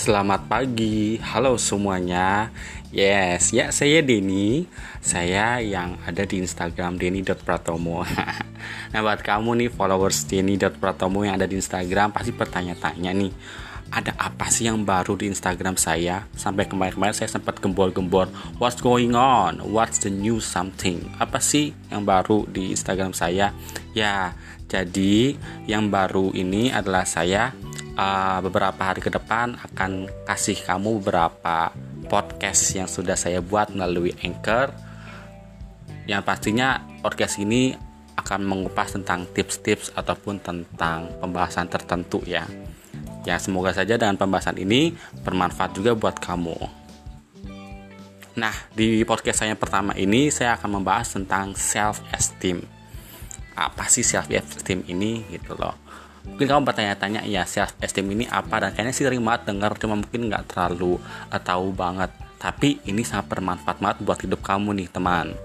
Selamat pagi, halo semuanya. Yes, ya saya Denny. Saya yang ada di Instagram denny.pratomo. nah buat kamu nih followers denny.pratomo yang ada di Instagram pasti bertanya-tanya nih. Ada apa sih yang baru di Instagram saya? Sampai kemarin-kemarin saya sempat gembor-gembor What's going on? What's the new something? Apa sih yang baru di Instagram saya? Ya, jadi yang baru ini adalah saya uh, beberapa hari ke depan akan kasih kamu beberapa podcast yang sudah saya buat melalui Anchor. Yang pastinya podcast ini akan mengupas tentang tips-tips ataupun tentang pembahasan tertentu ya. Ya semoga saja dengan pembahasan ini bermanfaat juga buat kamu. Nah, di podcast saya pertama ini saya akan membahas tentang self esteem. Apa sih self esteem ini gitu loh mungkin kamu bertanya-tanya ya self esteem ini apa dan kayaknya sih sering banget dengar cuma mungkin nggak terlalu uh, tahu banget tapi ini sangat bermanfaat banget buat hidup kamu nih teman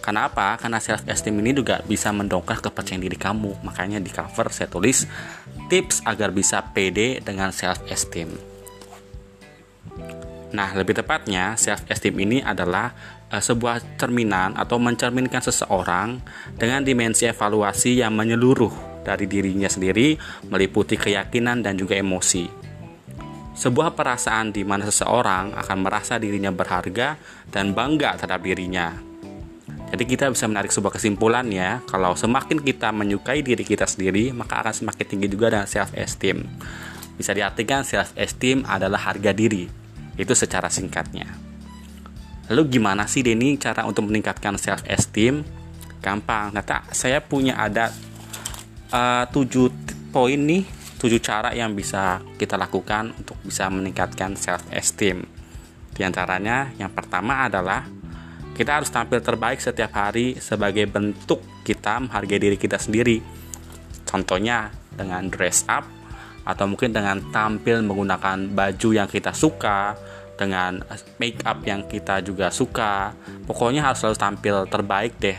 karena apa? Karena self esteem ini juga bisa mendongkrak kepercayaan diri kamu. Makanya di cover saya tulis tips agar bisa pede dengan self esteem. Nah, lebih tepatnya self esteem ini adalah uh, sebuah cerminan atau mencerminkan seseorang dengan dimensi evaluasi yang menyeluruh dari dirinya sendiri meliputi keyakinan dan juga emosi. Sebuah perasaan di mana seseorang akan merasa dirinya berharga dan bangga terhadap dirinya. Jadi kita bisa menarik sebuah kesimpulan ya, kalau semakin kita menyukai diri kita sendiri, maka akan semakin tinggi juga dengan self esteem. Bisa diartikan self esteem adalah harga diri. Itu secara singkatnya. Lalu gimana sih Denny cara untuk meningkatkan self esteem? Gampang, kata saya punya ada uh, poin nih tujuh cara yang bisa kita lakukan untuk bisa meningkatkan self esteem di antaranya yang pertama adalah kita harus tampil terbaik setiap hari sebagai bentuk kita menghargai diri kita sendiri. Contohnya dengan dress up atau mungkin dengan tampil menggunakan baju yang kita suka dengan make up yang kita juga suka. Pokoknya harus selalu tampil terbaik deh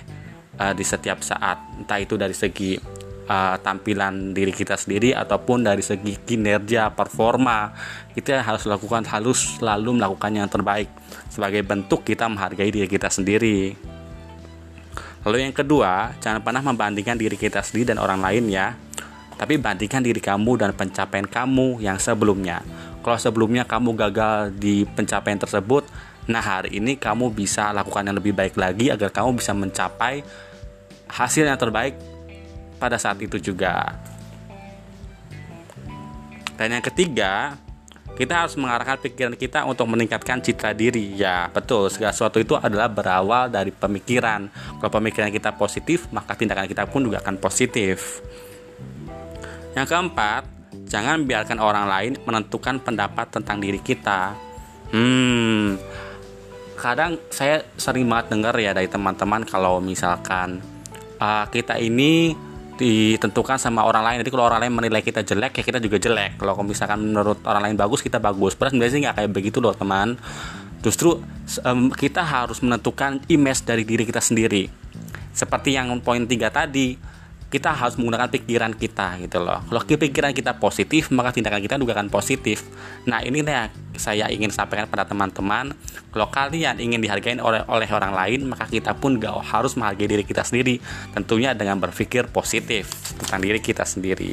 uh, di setiap saat. Entah itu dari segi uh, tampilan diri kita sendiri ataupun dari segi kinerja performa kita harus lakukan halus selalu melakukan yang terbaik sebagai bentuk kita menghargai diri kita sendiri. Lalu yang kedua jangan pernah membandingkan diri kita sendiri dan orang lain ya tapi bandingkan diri kamu dan pencapaian kamu yang sebelumnya. Kalau sebelumnya kamu gagal di pencapaian tersebut nah hari ini kamu bisa lakukan yang lebih baik lagi agar kamu bisa mencapai hasil yang terbaik pada saat itu juga. Dan yang ketiga, kita harus mengarahkan pikiran kita untuk meningkatkan citra diri. Ya, betul. Segala sesuatu itu adalah berawal dari pemikiran. Kalau pemikiran kita positif, maka tindakan kita pun juga akan positif. Yang keempat, jangan biarkan orang lain menentukan pendapat tentang diri kita. Hmm, kadang saya sering banget dengar ya dari teman-teman kalau misalkan uh, kita ini ditentukan sama orang lain. Jadi kalau orang lain menilai kita jelek ya kita juga jelek. Kalau misalkan menurut orang lain bagus kita bagus. Padahal sebenarnya nggak kayak begitu loh teman. Justru um, kita harus menentukan image dari diri kita sendiri. Seperti yang poin tiga tadi, kita harus menggunakan pikiran kita gitu loh. Kalau pikiran kita positif, maka tindakan kita juga akan positif. Nah, ini yang saya ingin sampaikan pada teman-teman. Kalau kalian ingin dihargai oleh oleh orang lain, maka kita pun gak harus menghargai diri kita sendiri. Tentunya dengan berpikir positif tentang diri kita sendiri.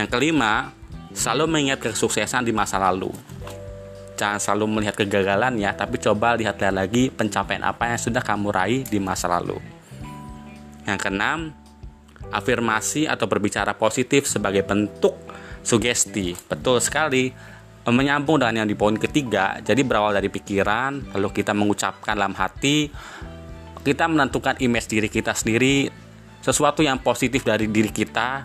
Yang kelima, selalu mengingat kesuksesan di masa lalu. Jangan selalu melihat kegagalan ya, tapi coba lihat-lihat lagi pencapaian apa yang sudah kamu raih di masa lalu. Yang keenam, afirmasi atau berbicara positif sebagai bentuk sugesti. Betul sekali. Menyambung dengan yang di poin ketiga, jadi berawal dari pikiran, lalu kita mengucapkan dalam hati, kita menentukan image diri kita sendiri, sesuatu yang positif dari diri kita,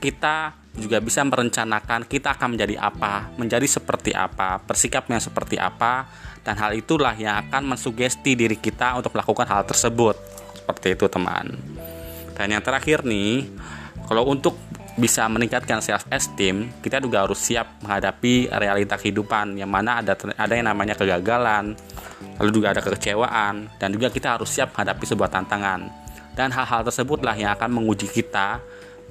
kita juga bisa merencanakan kita akan menjadi apa, menjadi seperti apa, bersikapnya seperti apa, dan hal itulah yang akan mensugesti diri kita untuk melakukan hal tersebut. Seperti itu, teman. Dan yang terakhir nih, kalau untuk bisa meningkatkan self esteem, kita juga harus siap menghadapi realita kehidupan yang mana ada ada yang namanya kegagalan, lalu juga ada kekecewaan dan juga kita harus siap menghadapi sebuah tantangan. Dan hal-hal tersebutlah yang akan menguji kita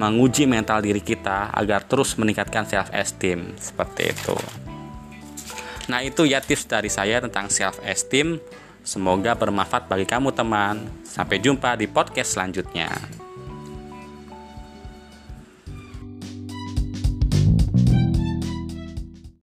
menguji mental diri kita agar terus meningkatkan self esteem seperti itu. Nah, itu ya tips dari saya tentang self esteem. Semoga bermanfaat bagi kamu teman. Sampai jumpa di podcast selanjutnya.